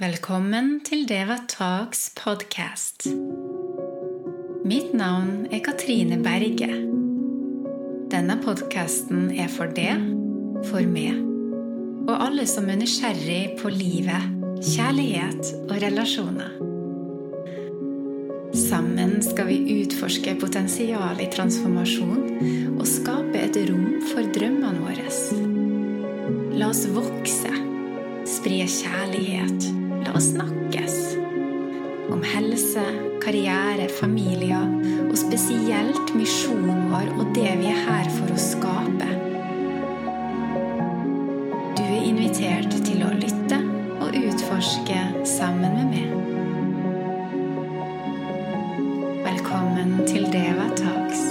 Velkommen til Deva Talks podkast. Mitt navn er Katrine Berge. Denne podkasten er for det, for meg, og alle som er nysgjerrig på livet, kjærlighet og relasjoner. Sammen skal vi utforske potensialet i transformasjon og skape et rom for drømmene våre. La oss vokse, spre kjærlighet, la oss snakkes. Om helse, karriere, familier og spesielt misjonen vår og det vi er her for å skape. Du er invitert til å lytte og utforske sammen med meg. Velkommen til Deva Talks.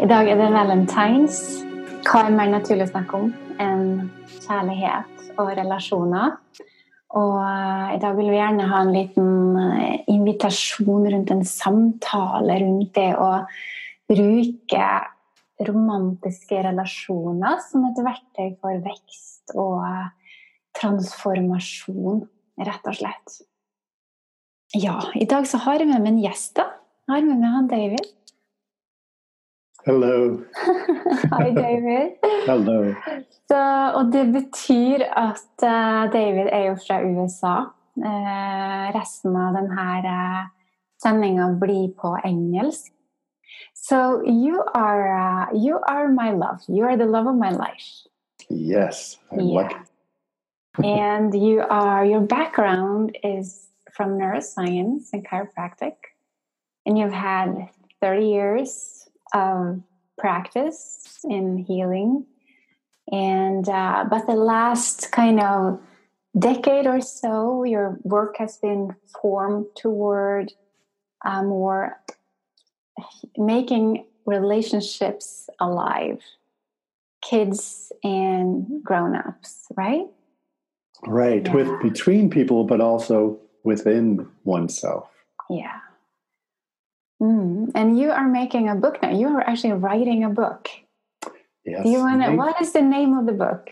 I dag er det valentines. Hva er mer naturlig å snakke om enn kjærlighet og relasjoner? Og eh, i dag vil vi gjerne ha en liten eh, invitasjon rundt en samtale rundt det å bruke romantiske relasjoner som et verktøy for vekst og eh, transformasjon, rett og slett. Ja, i dag så har jeg med meg en gjest. da. Jeg har med meg han David. Hello. Hi, David. Hello. Så, og det betyr at eh, David er jo fra USA. Eh, resten av denne uh, sendinga blir på engelsk. So you are uh, you are my love. You are the love of my life. Yes, I'm Yeah. lucky. and you are your background is from neuroscience and chiropractic, and you've had 30 years of practice in healing. And uh, but the last kind of decade or so, your work has been formed toward uh, more making relationships alive, kids and grown-ups, right? Right, Yeah. with between people, but also within oneself. Yeah. Mm. And you are making a book now. You are actually writing a book. Yes. Do you want to? What is the name of the book?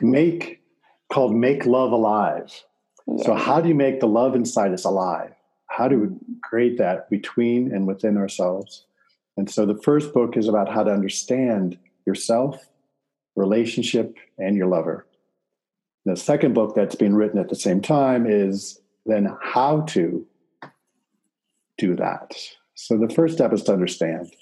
make called "Make Love Alive." So, how do you make the love inside us alive? How do we create that between and within ourselves? And so, the first book is about how to understand yourself, relationship, and your lover. The second book that's being written at the same time is then how to do that. So, the first step is to understand.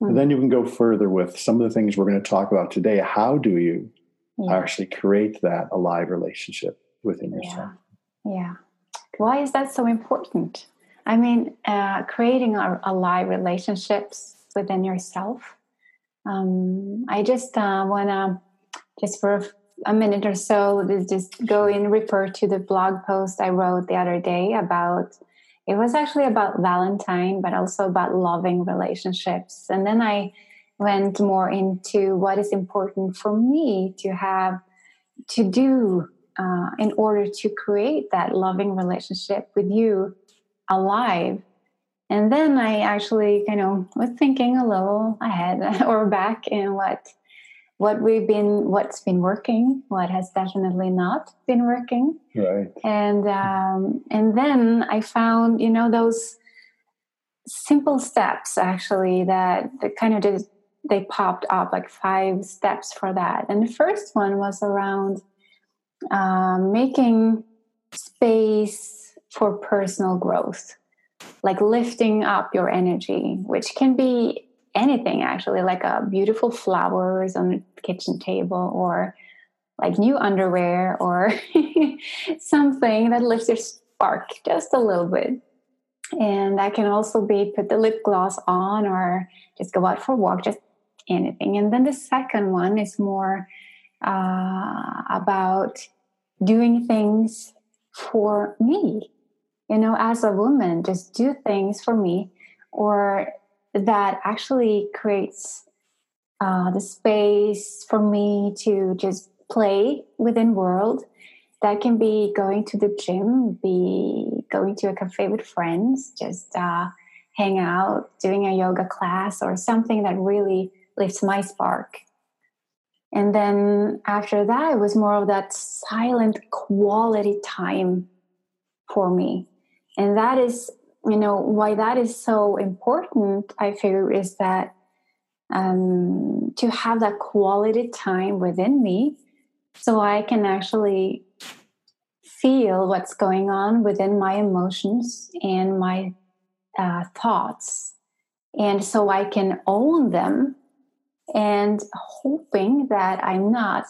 Hmm. And then you can go further with some of the things we're going to talk about today. How do you yeah. actually create that alive relationship within yourself? Yeah. Why is that so important? I mean, uh, creating a, alive relationships within yourself. Um, I just uh, want to, just for a, minute or so, just- just go and refer to the blog post I wrote the other day about. It was actually about Valentine, but also about loving relationships. And then I went more into what is important for me to have to do uh, in order to create that loving relationship with you alive. And then I actually kind of was thinking a little ahead or back in what what we've been what's been working, what has definitely not been working, Right. and um, and then I found you know those simple steps actually that, that kind of just they popped up like five steps for that. And the first one was around um, making space for personal growth, like lifting up your energy, which can be anything actually, like a beautiful flowers on the kitchen table or like new underwear or something that lifts your spark just a little bit. And that can also be put the lip gloss on or just go out for a walk, just anything. And then the second one is more uh, about doing things for me. You know, as a woman, just do things for me, or that actually creates uh, the space for me to just play within world. That can be going to the gym, be going to a cafe with friends, just uh, hang out, doing a yoga class, or something that really lifts my spark. And then after that, it was more of that silent quality time for me. And that is, you know, why that is so important, I figure, is that um, to have that quality time within me so I can actually feel what's going on within my emotions and my uh, thoughts. And so I can own them and hoping that I'm not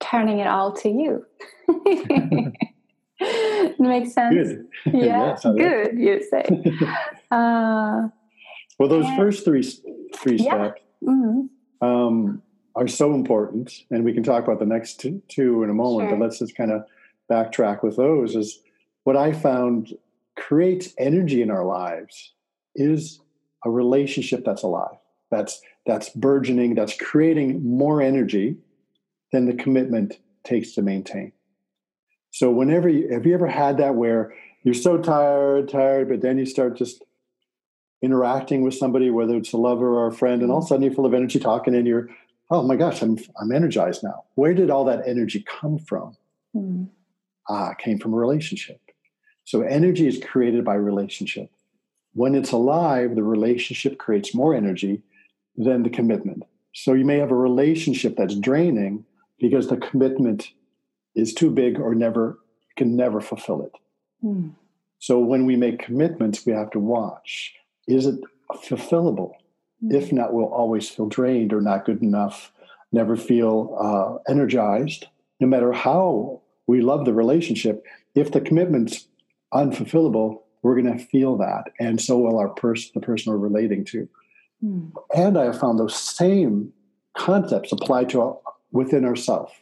turning it all to you. Makes sense. Good. Yeah, good. You say. Uh, well, those and, first three three yeah. steps mm-hmm. um, are so important, and we can talk about the next two, two in a moment. Sure. But let's just kind of backtrack with those is what I found creates energy in our lives is a relationship that's alive, that's that's burgeoning, that's creating more energy than the commitment takes to maintain. So whenever you have you ever had that where you're so tired, tired, but then you start just interacting with somebody, whether it's a lover or a friend, and all of a sudden you're full of energy talking and you're, oh my gosh, I'm I'm energized now. Where did all that energy come from? Mm ah, came from a relationship. So energy is created by relationship. When it's alive, the relationship creates more energy than the commitment. So you may have a relationship that's draining because the commitment is too big or never can never fulfill it. Mm. So when we make commitments, we have to watch. Is it fulfillable? Mm. If not, we'll always feel drained or not good enough, never feel uh, energized, no matter how we love the relationship. If the commitment's unfulfillable, we're going to feel that, and so will our person, the person we're relating to. Mm. And I have found those same concepts apply to our, within ourselves.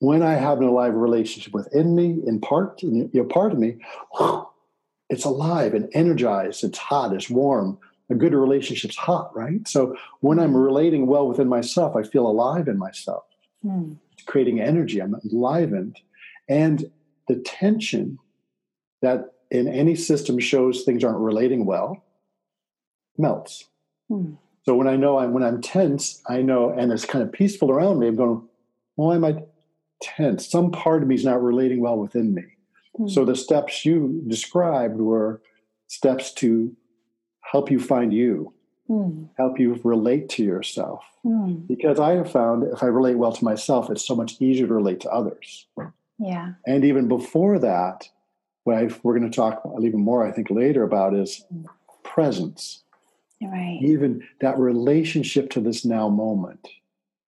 When I have an alive relationship within me, in part, in, you know, part of me, it's alive and energized. It's hot. It's warm. A good relationship's hot, right? So when I'm relating well within myself, I feel alive in myself. Mm creating energy. I'm enlivened. And the tension that in any system shows things aren't relating well melts. Hmm. So when I know I'm when I'm tense, I know, and it's kind of peaceful around me. I'm going, why am I tense? Some part of me is not relating well within me. Hmm. So the steps you described were steps to help you find you, mm. help you relate to yourself. Mm. Because I have found if I relate well to myself, it's so much easier to relate to others. Yeah. And even before that, what I, we're going to talk even more, I think, later about is presence. Right. Even that relationship to this now moment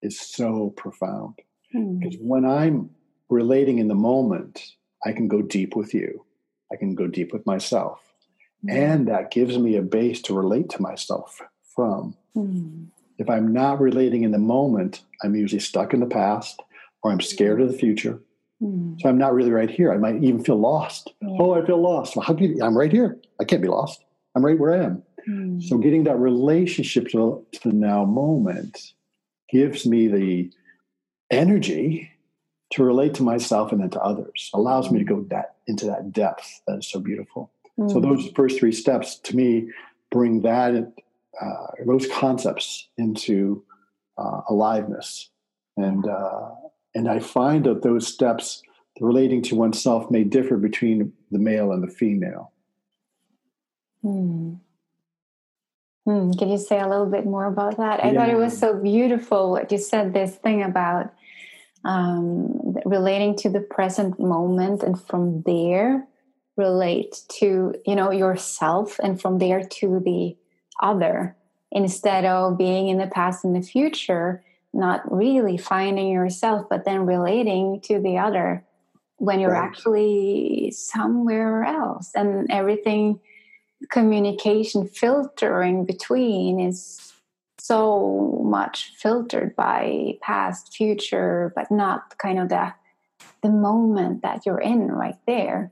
is so profound. Mm. Because when I'm relating in the moment, I can go deep with you. I can go deep with myself. Mm. And that gives me a base to relate to myself from. Mm. If I'm not relating in the moment, I'm usually stuck in the past or I'm scared of the future. Mm. So I'm not really right here. I might even feel lost. Yeah. Oh, I feel lost. Well, how can you, I'm right here. I can't be lost. I'm right where I am. Mm. So getting that relationship to, to the now moment gives me the energy to relate to myself and then to others, allows me to go that into that depth that is so beautiful. So Mm. those first three steps to me bring that uh, those concepts into uh, aliveness, and uh, and I find that those steps relating to oneself may differ between the male and the female. Hmm. Hmm. Can you say a little bit more about that? I thought it was so beautiful what you said. This thing about um, relating to the present moment, and from there relate to you know yourself, and from there to the other instead of being in the past and the future not really finding yourself but then relating to the other when you're Right. actually somewhere else and everything communication filtering between is so much filtered by past future but not kind of the the moment that you're in right there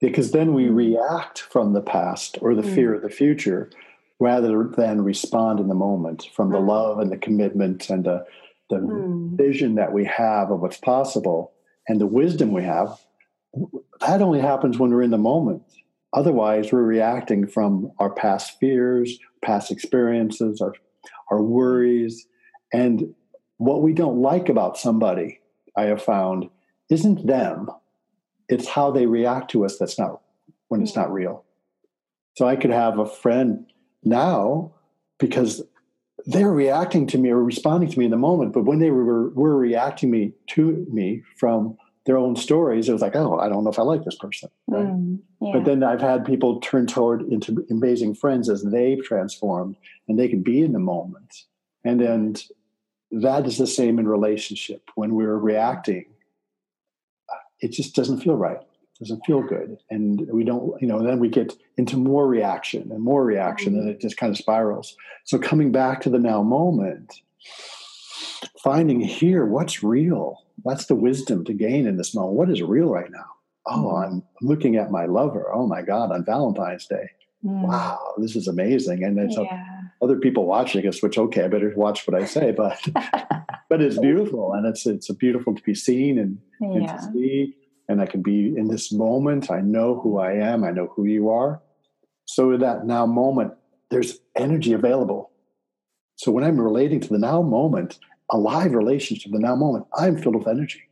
Because then we react from the past or the Mm. fear of the future rather than respond in the moment from the Mm. love and the commitment and the, the Mm. vision that we have of what's possible and the wisdom we have. That only happens when we're in the moment. Otherwise, we're reacting from our past fears, past experiences, our, our worries. And what we don't like about somebody, I have found, isn't them. It's how they react to us that's not when it's hmm. not real. So I could have a friend now because they're reacting to me or responding to me in the moment, but when they were, were reacting me to me from their own stories, it was like, oh, I don't know if I like this person. Right? Mm, yeah. But then I've had people turn toward into amazing friends as they've transformed and they can be in the moment. And then that is the same in relationship. When we're reacting, it just doesn't feel right. It doesn't feel good. And we don't, you know, then we get into more reaction and more reaction mm-hmm. and it just kind of spirals. So coming back to the now moment, finding here what's real. That's the wisdom to gain in this moment. What is real right now? Oh, mm-hmm. I'm looking at my lover. Oh my God, on Valentine's Day. Mm. Wow, this is amazing. And then yeah. other people watching us, which okay, I better watch what I say, but but it's beautiful and it's it's beautiful to be seen and, yeah. and to see. And I can be in this moment. I know who I am. I know who you are. So in that now moment, there's energy available. So when I'm relating to the now moment, a live relationship, the now moment, I'm filled with energy.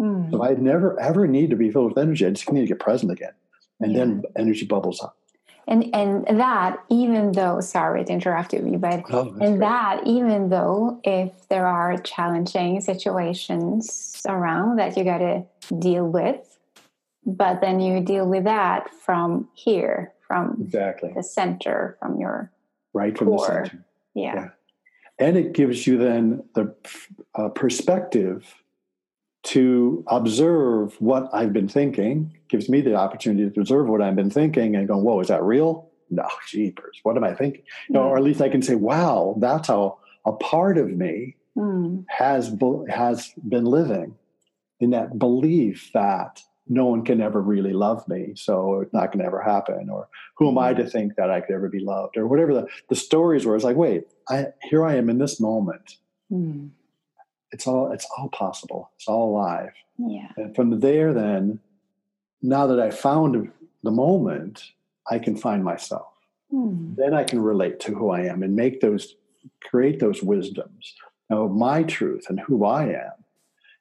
Mm. So I never ever need to be filled with energy. I just need to get present again. And yeah. then energy bubbles up and and that even though sorry to interrupt you but oh, and great. that even though if there are challenging situations around that you got to deal with but then you deal with that from here from exactly the center from your right from core. the center yeah. yeah. And it gives you then the uh, perspective to observe what I've been thinking, gives me the opportunity to observe what I've been thinking and go, whoa, is that real? No, jeepers, what am I thinking? You know, or at least I can say, wow, that's how a part of me mm. has has been living in that belief that no one can ever really love me, so it's not going to ever happen. Or who am I to think that I could ever be loved? Or whatever the, the stories were. It's like, wait, I, here I am in this moment. Mm it's all it's all possible. It's all alive. Yeah. And from there, then, now that I found the moment, I can find myself. Hmm. Then I can relate to who I am and make those, create those wisdoms of my truth and who I am.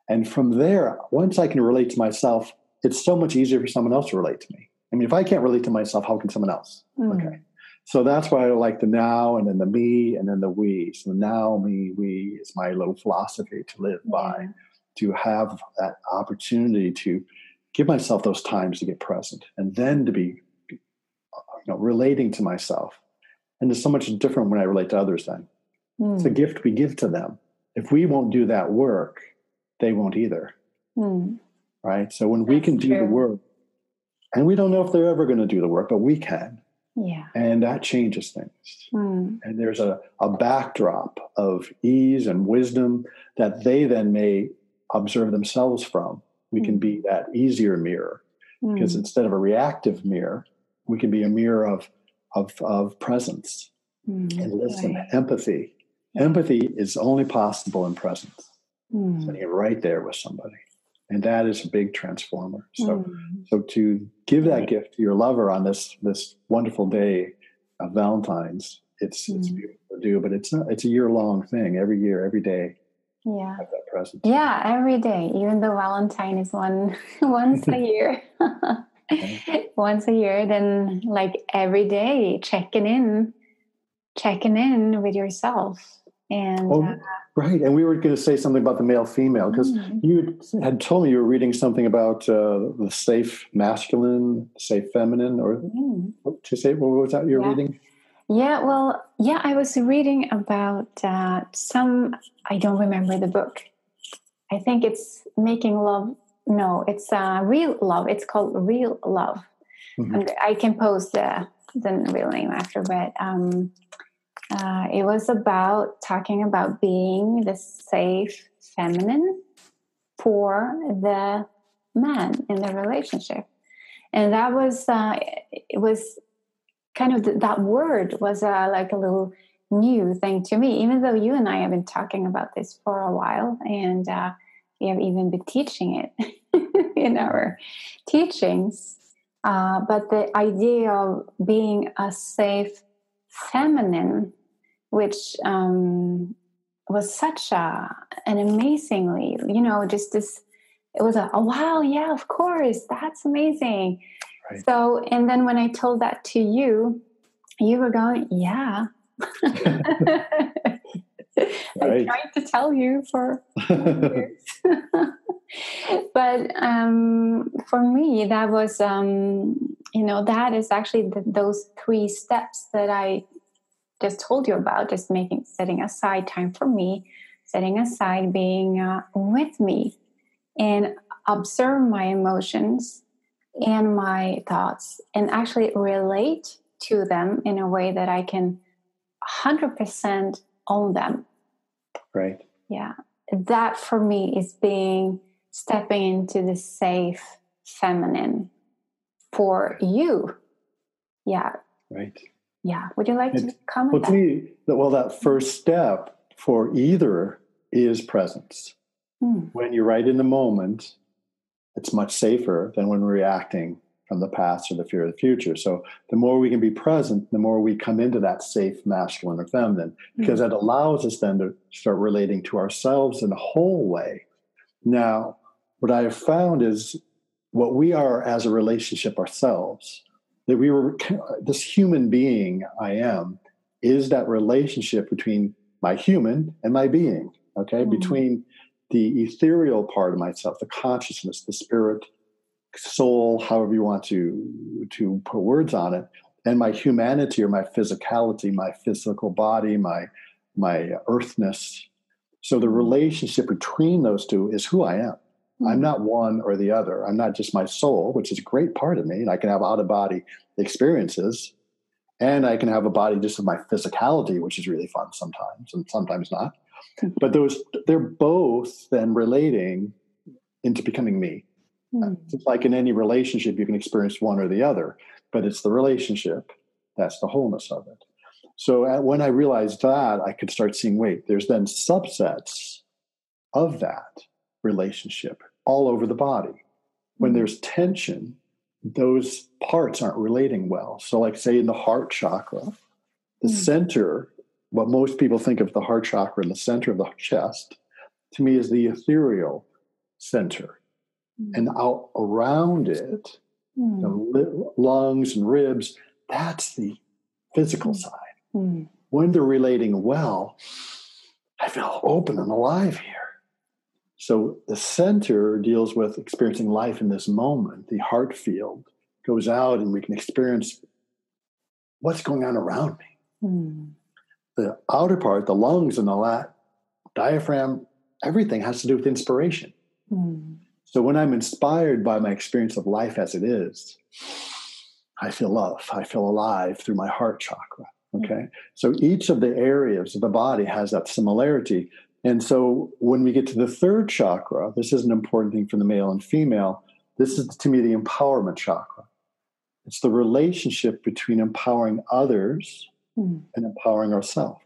And from there, once I can relate to myself, it's so much easier for someone else to relate to me. I mean, if I can't relate to myself, how can someone else? Hmm. Okay. So that's why I like the now and then the me and then the we. So the now, me, we is my little philosophy to live by, to have that opportunity to give myself those times to get present and then to be you know, relating to myself. And it's so much different when I relate to others then. Mm. It's a hmm. gift we give to them. If we won't do that work, they won't either. Mm. Right? So when That's we can do true. the work, and we don't know if they're ever going to do the work, but we can yeah. And that changes things. Mm. And there's a, a backdrop of ease and wisdom that they then may observe themselves from. We mm. can be that easier mirror mm. because instead of a reactive mirror, we can be a mirror of, of, of presence mm. and listen, right. empathy. Empathy is only possible in presence. Mm. So you're right there with somebody and that is a big transformer. So mm. so to give that gift to your lover on this this wonderful day of valentine's it's mm. it's beautiful to do but it's not it's a year long thing. Every year every day yeah. have that presence. Yeah every day even though valentine is one once a year. Once a year then like every day checking in checking in with yourself and oh, uh, right and we were going to say something about the male female because mm-hmm. you had told me you were reading something about uh, the safe masculine safe feminine or mm. to say what was that you're yeah. reading yeah well yeah i was reading about uh, some i don't remember the book i think it's making love no it's uh, real love it's called real love mm-hmm. i can post the the real name after but um uh, it was about talking about being the safe feminine for the man in the relationship. And that was uh, it was kind of the, that word was uh, like a little new thing to me even though you and i have been talking about this for a while and uh, we have even been teaching it in our teachings. Uh, but the idea of being a safe feminine which um, was such a an amazingly, you know, just this. It was a oh wow, yeah, of course, that's amazing. Right. So, and then when I told that to you, you were going, yeah. I tried to tell you for years. but um, for me, that was, um, you know, that is actually the, those three steps that I just told you about, just making, setting aside time for me, setting aside being uh, with me and observe my emotions and my thoughts and actually relate to them in a way that I can 100% own them. Right. Yeah. That for me is being stepping into the safe feminine for you. Yeah. Right. Yeah. Would you like to comment? Well, me, well, that first step for either is presence. Mm. When you're right in the moment, it's much safer than when we're reacting from the past or the fear of the future. So the more we can be present, the more we come into that safe masculine or feminine, because mm-hmm. that allows us then to start relating to ourselves in a whole way. Now, what I have found is what we are as a relationship ourselves, that we were this human being I am, is that relationship between my human and my being, okay? Mm-hmm. Between the ethereal part of myself, the consciousness, the spirit, soul, however you want to to put words on it, and my humanity or my physicality, my physical body, my my earthness. So the relationship between those two is who I am. Mm-hmm. I'm not one or the other. I'm not just my soul, which is a great part of me, and I can have out of body experiences, and I can have a body just of my physicality, which is really fun sometimes, and sometimes not. but those they're both then relating into becoming me. Mm. It's like in any relationship, you can experience one or the other, but it's the relationship that's the wholeness of it. So uh, when I realized that, I could start seeing wait, there's then subsets of that relationship all over the body. When hmm. there's tension, those parts aren't relating well. So, like, say, in the heart chakra, the mm. center, what most people think of the heart chakra in the center of the chest, to me is the ethereal center and out around it, mm. the lungs and ribs, that's the physical side. Mm. When they're relating well, I feel open and alive here. So the center deals with experiencing life in this moment. The heart field goes out and we can experience what's going on around me. Mm. The outer part, the lungs and all that, diaphragm, everything has to do with inspiration. Mm. So when I'm inspired by my experience of life as it is, I feel love. I feel alive through my heart chakra. Okay. Mm-hmm. So each of the areas of the body has that similarity. And so when we get to the third chakra, this is an important thing for the male and female. This is to me the empowerment chakra. It's the relationship between empowering others mm. and empowering ourselves.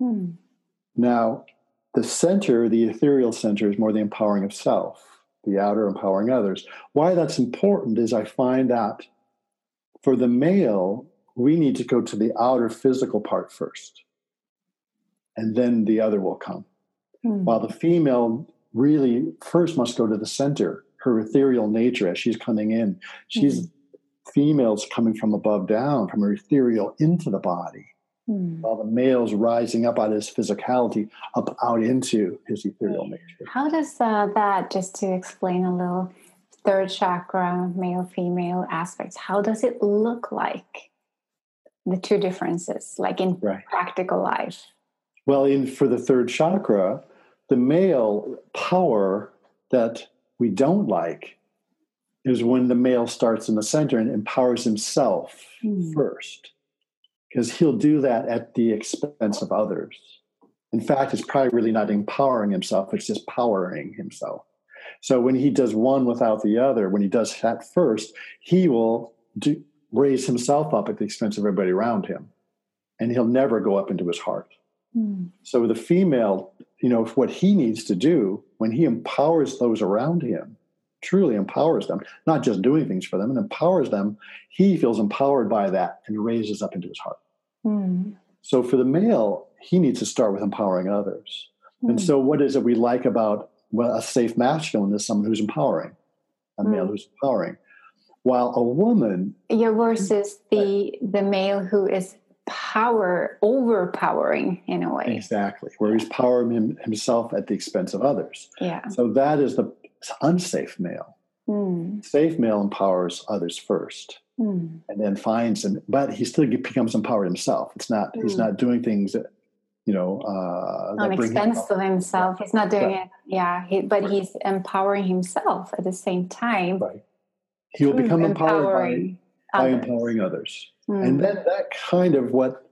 Mm. Now, the center, the ethereal center, is more the empowering of self the outer empowering others. Why that's important is I find that for the male, we need to go to the outer physical part first, and then the other will come. Mm. While the female really first must go to the center, her ethereal nature as she's coming in. She's mm. females coming from above down, from her ethereal into the body. Hmm. While the male's rising up out of his physicality, up out into his ethereal nature. How does uh, that, just to explain a little, third chakra, male female aspects, how does it look like? The two differences, like in right. practical life. Well, in for the third chakra, the male power that we don't like is when the male starts in the center and empowers himself mm. first because he'll do that at the expense of others. In fact, it's probably really not empowering himself, it's just powering himself. So when he does one without the other, when he does that first, he will do, raise himself up at the expense of everybody around him. And he'll never go up into his heart. Mm. So the female, you know, what he needs to do when he empowers those around him, truly empowers them, not just doing things for them, and empowers them, he feels empowered by that and raises up into his heart. Mm. So for the male, he needs to start with empowering others. And so, what is it we like about well, a safe masculine is someone who's empowering, a male Mm. who's empowering, while a woman, Yeah, versus the the male who is power overpowering in a way. exactly, where he's powering him, himself at the expense of others. Yeah. So that is the unsafe male. Mm. Safe male empowers others first. Mm. and then finds him, but he still becomes empowered himself. It's not he's Mm. not doing things that you know uh, On him expense of himself. He's not doing Right. it. Yeah. He, but Right. he's empowering himself at the same time. Right. He'll become empowered by, by others. empowering others, Mm. and then that kind of what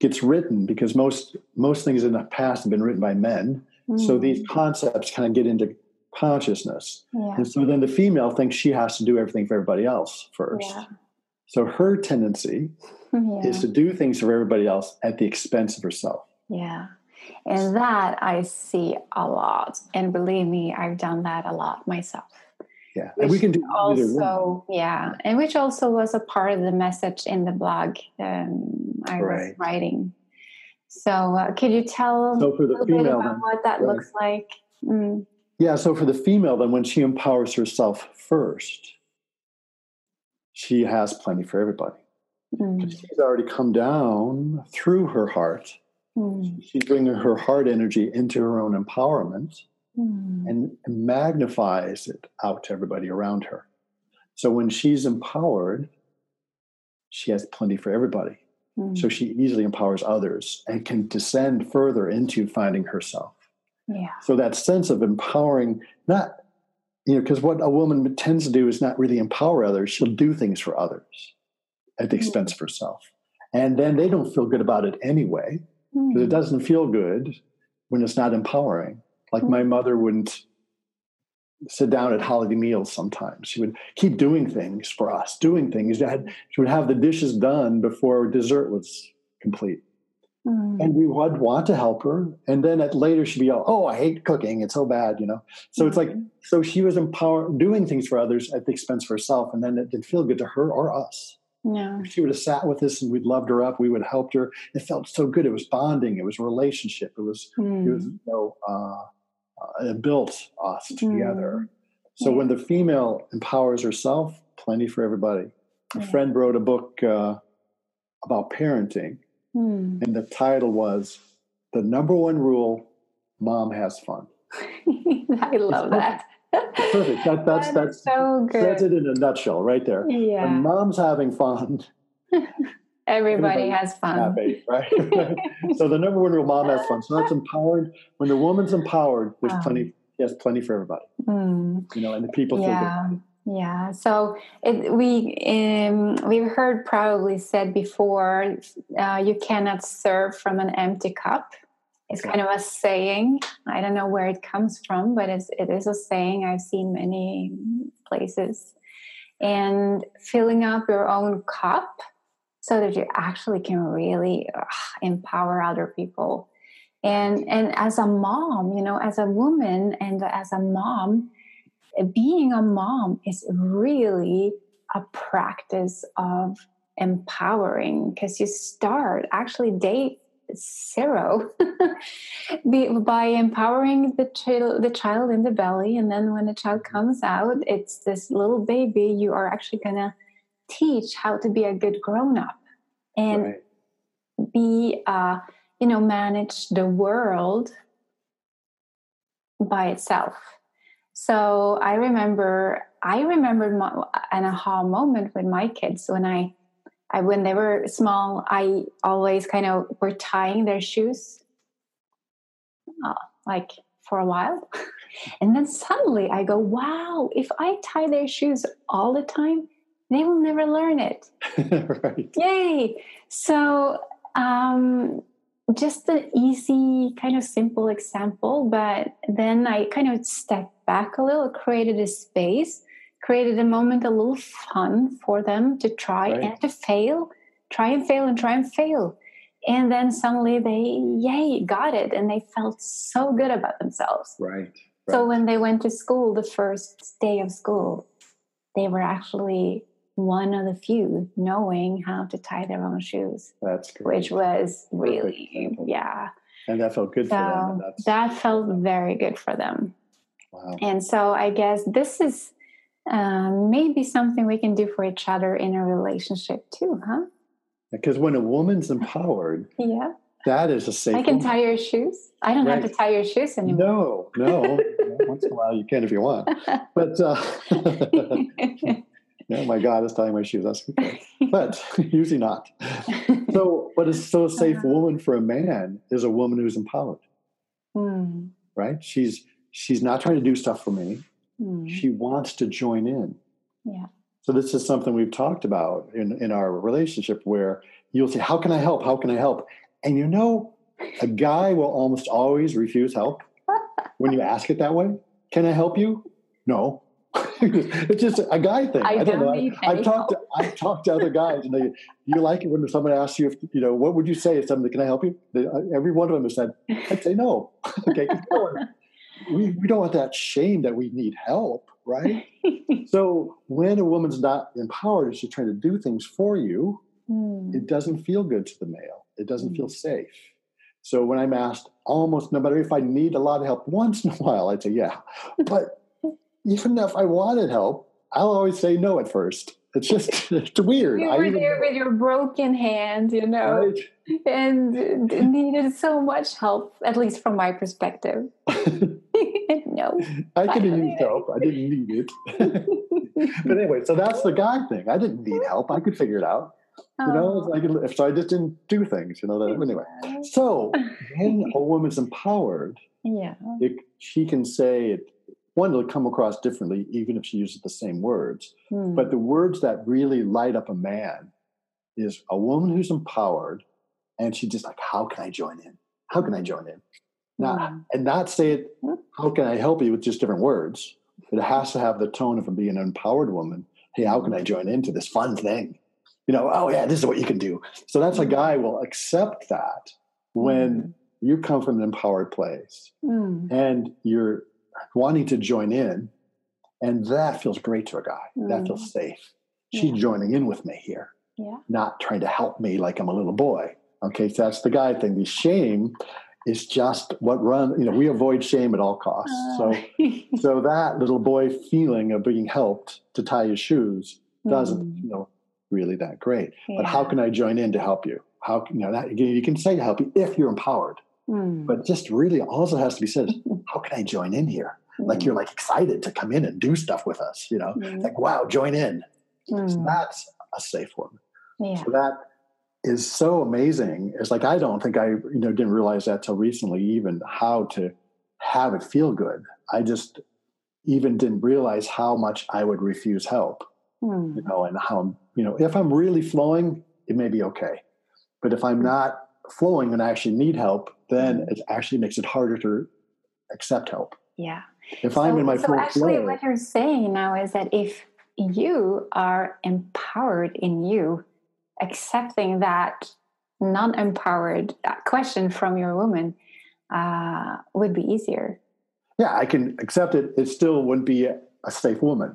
gets written because most most things in the past have been written by men. So Mm. these concepts kind of get into consciousness, Yeah. and so then the female thinks she has to do everything for everybody else first. Yeah. So her tendency Yeah. is to do things for everybody else at the expense of herself. Yeah. And that I see a lot. And believe me, I've done that a lot myself. Yeah, and we can do. Also, yeah. And which also was a part of the message in the blog um, I was Right. writing. So, uh, could you tell So for a the little bit female, then, what that right. looks like? Mm. yeah. So for the female, then when she empowers herself first, she has plenty for everybody. Mm. She's already come down through her heart. Mm. She's bringing her heart energy into her own empowerment Mm. and magnifies it out to everybody around her. So when she's empowered, she has plenty for everybody. Mm. So she easily empowers others and can descend further into finding herself. yeah. So that sense of empowering, not, you know, because what a woman tends to do is not really empower others. She'll do things for others at the expense of herself. And then they don't feel good about it anyway, because it Mm. doesn't feel good when it's not empowering. Like my mother wouldn't sit down at holiday meals sometimes. She would keep doing things for us, doing things. That she would have the dishes done before dessert was complete. Mm. And we would want to help her. And then at later she'd be all, oh, I hate cooking. It's so bad, you know? So it's like, Mhm. so she was empowered, doing things for others at the expense of herself. And then it didn't feel good to her or us. yeah. If she would have sat with us and we'd loved her up, we would have helped her. It felt so good. It was bonding. It was a relationship. It was, it was, Mm. you know, uh, uh, it built us together. Mm. So Yeah. when the female empowers herself, plenty for everybody. A Yeah. friend wrote a book uh, about parenting, Mm. and the title was "The Number One Rule: Mom Has Fun." I love that. Perfect. That, that's That that's so good. That's it in a nutshell, right there. Yeah. When mom's having fun, Everybody everybody has fun. happy, right? so the number one rule: mom has fun. So that's empowered. When the woman's empowered, there's Um, plenty. Yes, plenty for everybody. Mm. You know, and the people feel good. yeah yeah so it, we um, we've heard probably said before uh, you cannot serve from an empty cup it's Okay. kind of a saying i don't know where it comes from but it's, it is a saying i've seen many places and filling up your own cup so that you actually can really empower other people. And and as a mom you know as a woman and as a mom being a mom is really a practice of empowering because you start actually day zero by empowering the child the child in the belly and then when the child comes out it's this little baby you are actually to teach how to be a good grown up and Right. be uh you know manage the world by itself so i remember i remembered my, an aha moment with my kids when i I, when they were small, I always kind of were tying their shoes, uh, like for a while, and then suddenly I go, "Wow! If I tie their shoes all the time, they will never learn it." right. Yay! So, um, just an easy, kind of simple example, but then I kind of stepped back a little, created a space, created a moment, a little fun for them to try Right. and to fail, try and fail and try and fail. And then suddenly they, yay, got it. And they felt so good about themselves. Right. So when they went to school, the first day of school, they were actually one of the few knowing how to tie their own shoes, That's great. which was really, example. yeah. And that felt good so for them. that felt very good for them. wow. And so I guess this is um, maybe something we can do for each other in a relationship too, huh? Because when a woman's empowered, Yeah. that is a safe. I can woman. tie your shoes. I don't have to tie your shoes anymore. No, no. Once in a while you can if you want. But uh, oh my God, is tying my shoes. That's okay. But usually not. So, what is so a safe Uh-huh. woman for a man is a woman who's empowered, Hmm. right? She's she's not trying to do stuff for me. Hmm. She wants to join in. Yeah. So this is something we've talked about in, in our relationship where you'll say, How can I help? How can I help? And you know, a guy will almost always refuse help when you ask it that way. Can I help you? No. it's just a guy thing. I don't need I, any talked to I talked to other guys and they you like it when someone asks you if you know what would you say if somebody can I help you? They, uh, every one of them has said, I'd say no. okay. We we don't want that shame that we need help, right? So when a woman's not empowered and she's trying to do things for you, Hmm. it doesn't feel good to the male. It doesn't feel safe. So when I'm asked, almost no matter if I need a lot of help, once in a while I'd say yeah. But even if I wanted help, I'll always say no at first. It's just it's weird. You were there with your broken hand, you know, right? and needed so much help, at least from my perspective. no. I could have Finally. used help. I didn't need it. but anyway, so that's the guy thing. I didn't need help. I could figure it out. You know, Oh. I so I just didn't do things. You know. That, anyway, so when a woman's empowered, yeah. it, she can say it. One, it'll come across differently, even if she uses the same words. Hmm. But the words that really light up a man is a woman who's empowered, and she's just like, how can I join in? How can I join in? Not, Hmm. and not say it, how can I help you with just different words. It has to have the tone of being an empowered woman. Hey, how can I join into this fun thing? You know, oh yeah, this is what you can do. So that's a guy will accept that when you come from an empowered place Hmm. and you're wanting to join in, and that feels great to a guy. That Mm. feels safe. She's Yeah. joining in with me here, Yeah. not trying to help me like I'm a little boy. Okay, so that's the guy thing. The shame is just what run. You know, we avoid shame at all costs. So, Uh, so that little boy feeling of being helped to tie his shoes doesn't, you know, really that great. But how can I join in to help you? How you know that? You can say to help you if you're empowered, Hmm. but just really also has to be said how can I join in here? Like you're like excited to come in and do stuff with us, you know? Hmm. Like, wow, join in. So Hmm. that's a safe one. Yeah. So that is so amazing. It's like I don't think I, you know, didn't realize that till recently, even how to have it feel good. I just even didn't realize how much I would refuse help, Hmm. you know, and how, you know, if I'm really flowing, it may be okay. But if I'm not flowing and I actually need help, then it actually makes it harder to accept help. Yeah. If I'm in my so full actually, flow, what you're saying now is that if you are empowered in you, accepting that non-empowered question from your woman uh, would be easier, yeah, I can accept it. It still wouldn't be a, a safe woman,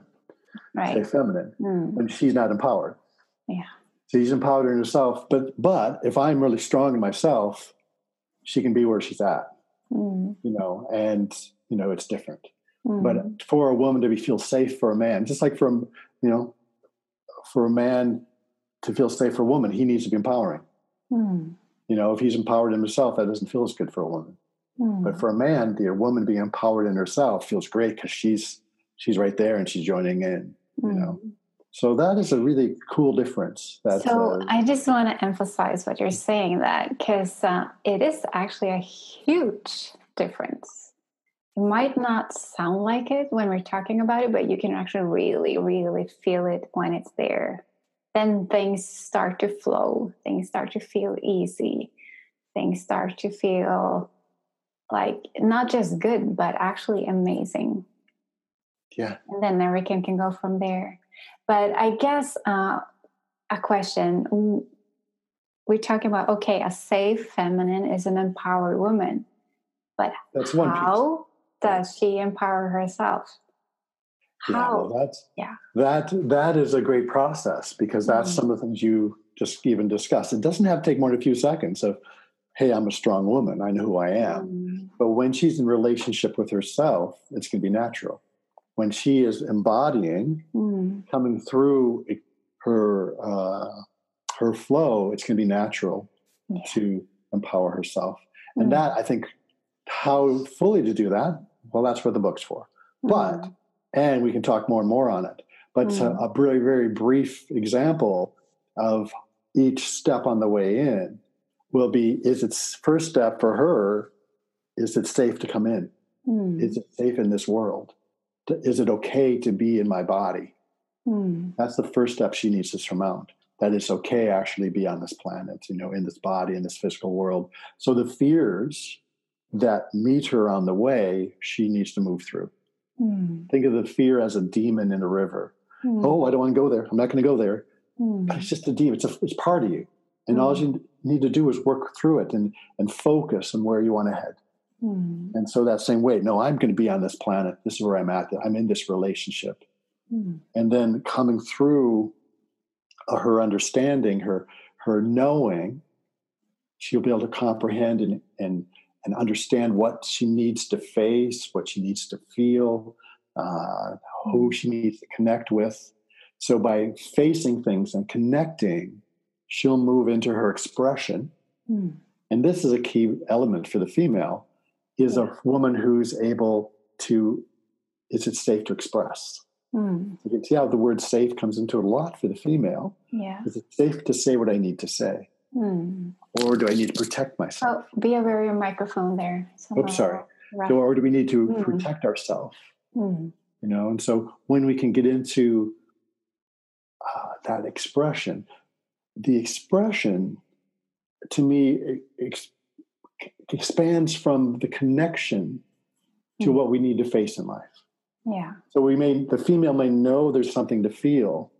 right? safe feminine. Mm, when she's not empowered. Yeah. She's empowered in herself. But but if I'm really strong in myself, she can be where she's at, mm, you know, and you know, it's different. mm, But for a woman to be feel safe for a man, just like from, you know, for a man to feel safe for a woman, he needs to be empowering. mm, You know, if he's empowered in himself, that doesn't feel as good for a woman. mm. But for a man, the woman being empowered in herself feels great because she's she's right there and she's joining in. you know. So that is a really cool difference. That so uh, I just want to emphasize what you're saying that because uh, it is actually a huge difference. It might not sound like it when we're talking about it, but you can actually really, really feel it when it's there. Then things start to flow, things start to feel easy, things start to feel like not just good, but actually amazing. yeah. And then everything can go from there. But I guess uh, a question we're talking about okay, a safe feminine is an empowered woman, but That's one piece. how does she empower herself? Yeah, well, that's Yeah. that that is a great process because that's Mhm. some of the things you just even discussed. It doesn't have to take more than a few seconds of, hey, I'm a strong woman. I know who I am. Mm. But when she's in relationship with herself, it's going to be natural. When she is embodying, mm. coming through her uh, her flow, it's going to be natural yeah. to empower herself. Mm. And that, I think, how fully to do that, well, that's what the book's for. But, mm. and we can talk more and more on it. But a, mm. a very, very brief example of each step on the way in will be is its first step for her is it safe to come in mm. is it safe in this world is it okay to be in my body mm. that's the first step she needs to surmount that it's okay actually be on this planet you know in this body in this physical world so the fears that meet her on the way she needs to move through mm. think of the fear as a demon in a river hmm. oh i don't want to go there i'm not going to go there hmm. but it's just a demon it's, a, it's part of you and all hmm. you need to do is work through it and, and focus on where you want to head. Mm. And so that same way, no, I'm going to be on this planet. This is where I'm at. I'm in this relationship. Mm. And then coming through uh, her understanding, her her knowing, she'll be able to comprehend and, and and understand what she needs to face, what she needs to feel, uh, who hmm. she needs to connect with. So by facing things and connecting, she'll move into her expression. Mm. And this is a key element for the female is yeah. a woman who's able to, is it safe to express? Mm. You can see how the word safe comes into it a lot for the female. Yeah. Is it safe to say what I need to say? Mm. Or do I need to protect myself? Oh, be aware of your microphone there. Oops, sorry. So, or do we need to mm. protect ourselves? Mm. You know, and so when we can get into uh, that expression, the expression to me ex- expands from the connection to mm what we need to face in life. Yeah. So we may the female may know there's something to feel.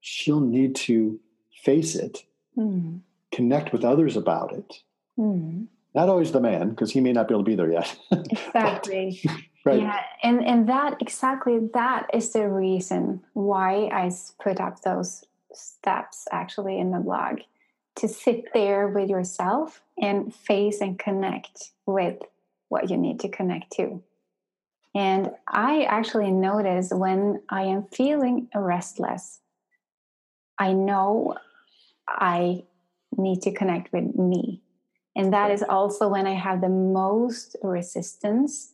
She'll need to face it, mm. connect with others about it. Mm. Not always the man, because he may not be able to be there yet. exactly. right. Yeah, and and that exactly that is the reason why I put up those steps actually in the blog to sit there with yourself and face and connect with what you need to connect to. And I actually notice when I am feeling restless, I know I need to connect with me. And that is also when I have the most resistance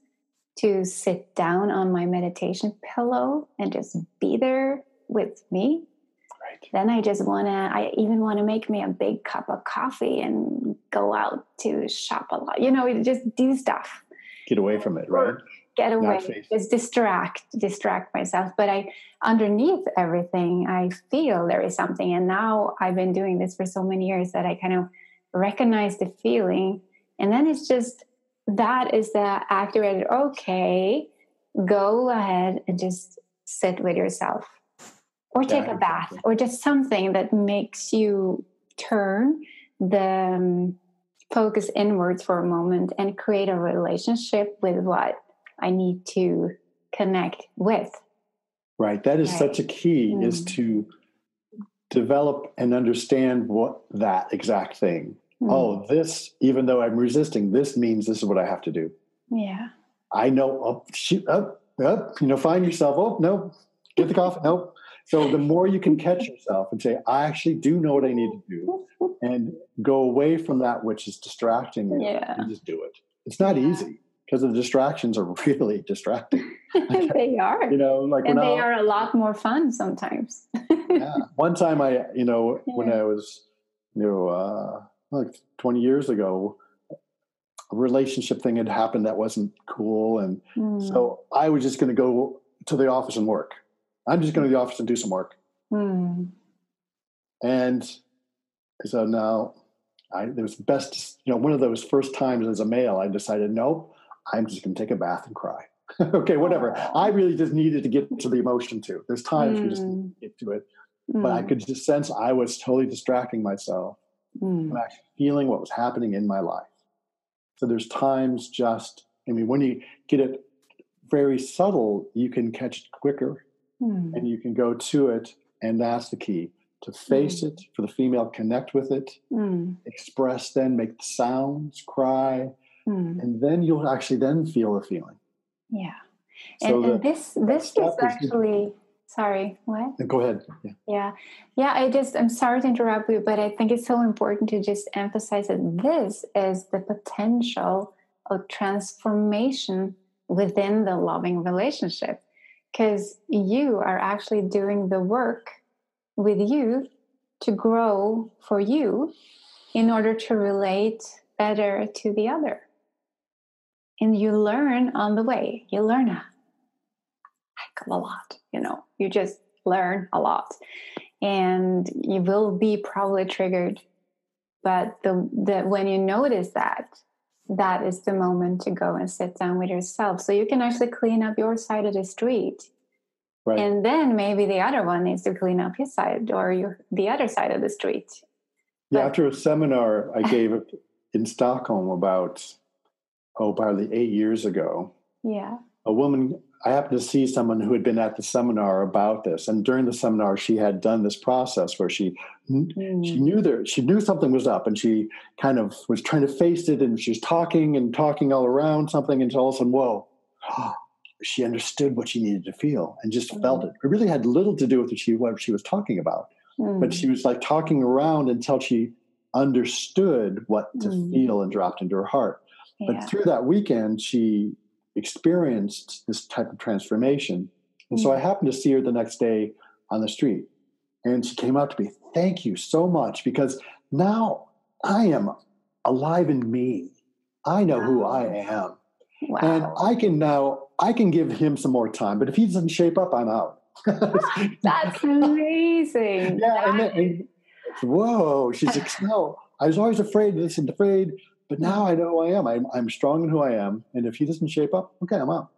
to sit down on my meditation pillow and just be there with me then I just want to, I even want to make me a big cup of coffee and go out to shop a lot, you know, just do stuff. Get away from it, right? Get away, just distract, distract myself. But I, underneath everything, I feel there is something. And now I've been doing this for so many years that I kind of recognize the feeling. And then it's just, that is the activated, okay, go ahead and just sit with yourself or take yeah, a bath exactly. or just something that makes you turn the um, focus inwards for a moment and create a relationship with what I need to connect with. Right. That is right. such a key mm. is to develop and understand what that exact thing. Mm. Oh, this, even though I'm resisting, this means this is what I have to do. Yeah. I know, oh, shoot, up, oh, up, oh, you know, find yourself, oh, no, get the coffee, no, so the more you can catch yourself and say, I actually do know what I need to do, and go away from that which is distracting you, yeah. and just do it. It's not yeah. easy because the distractions are really distracting. they are. You know, like and they I, are a lot more fun sometimes. yeah. One time, I, you know, yeah. when I was, you know, uh, like twenty years ago, a relationship thing had happened that wasn't cool, and mm. so I was just going to go to the office and work. I'm just going to the office and do some work. Mm. And so now I, it was best, you know, one of those first times as a male, I decided, nope, I'm just going to take a bath and cry. okay, whatever. I really just needed to get to the emotion too. There's times mm. you just hmm. get to it. Mm. But I hmm. could just sense I was totally distracting myself mm. actually feeling what was happening in my life. So there's times just, I mean, when you get it very subtle, you can catch it quicker mm. and you can go to it and that's the key to face mm. it, for the female connect with it, mm. express then, make the sounds, cry, and then you'll actually then feel the feeling. Yeah. So and, and this this is actually sorry what go ahead yeah. yeah yeah i just i'm sorry to interrupt you but i think it's so important to just emphasize that this is the potential of transformation within the loving relationship because you are actually doing the work with you to grow for you in order to relate better to the other. And you learn on the way. You learn a heck of a lot you know? You just learn a lot. And you will be probably triggered. But the, the when you notice that that is the moment to go and sit down with yourself. So you can actually clean up your side of the street. Right. and then maybe the other one needs to clean up his side or your, the other side of the street. Yeah but, after a seminar i gave in stockholm about oh probably eight years ago yeah. a woman I happened to see someone who had been at the seminar about this, and during the seminar, she had done this process where she mm. she knew there she knew something was up, and she kind of was trying to face it, and she was talking and talking all around something, and all of a sudden, whoa, she understood what she needed to feel and just mm. felt it. It really had little to do with what she what she was talking about, mm. but she was like talking around until she understood what to mm. feel and dropped into her heart. Yeah. But through that weekend, she experienced this type of transformation. And mm-hmm. so I mm. happened to see her the next day on the street. And she came up to me, Thank you so much, because now I am alive in me. I know wow. who I am. Wow. And I can now, I can give him some more time. But if he doesn't shape up, I'm out. That's amazing. yeah. And then, and, whoa. She's like, No, I was always afraid, this and afraid. But now I know who I am. I'm, I'm strong in who I am. And if he doesn't shape up, okay, I'm out.